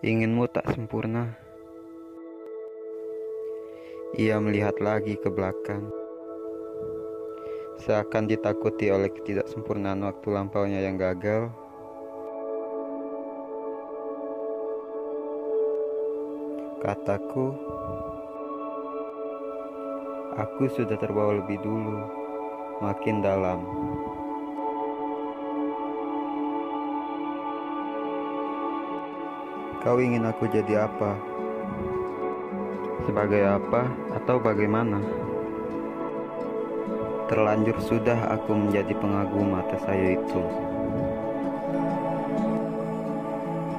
Inginmu tak sempurna. Ia melihat lagi ke belakang. Seakan ditakuti oleh ketidaksempurnaan waktu lampaunya yang gagal. Kataku, aku sudah terbawa lebih dulu, makin dalam. Kau ingin aku jadi apa? Sebagai apa atau bagaimana? Terlanjur sudah aku menjadi pengagum atas saya itu.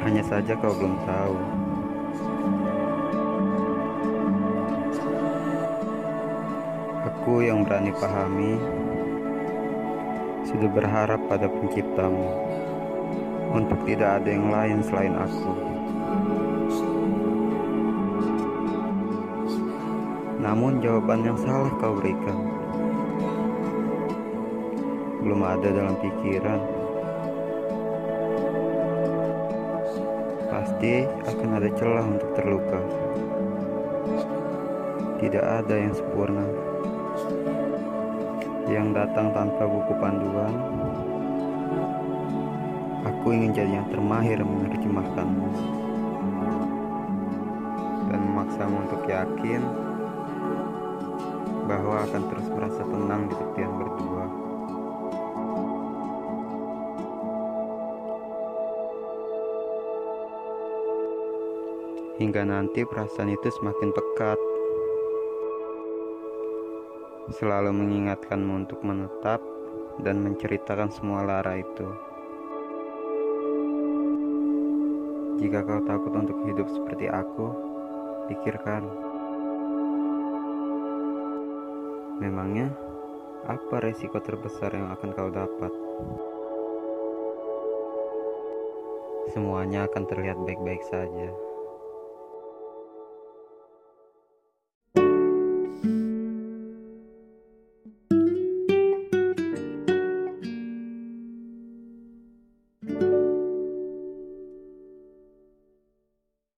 Hanya saja kau belum tahu. Aku yang berani pahami sudah berharap pada penciptamu untuk tidak ada yang lain selain aku. Namun jawaban yang salah kau berikan. Belum ada dalam pikiran. Pasti akan ada celah untuk terluka. Tidak ada yang sempurna. Yang datang tanpa buku panduan Aku ingin jadi yang termahir menerjemahkanmu. Dan memaksamu untuk yakin bahwa akan terus merasa tenang di tepian berdua. Hingga nanti perasaan itu semakin pekat. Selalu mengingatkanmu untuk menetap dan menceritakan semua lara itu. Jika kau takut untuk hidup seperti aku, pikirkan. Memangnya, apa resiko terbesar yang akan kau dapat? Semuanya akan terlihat baik-baik saja.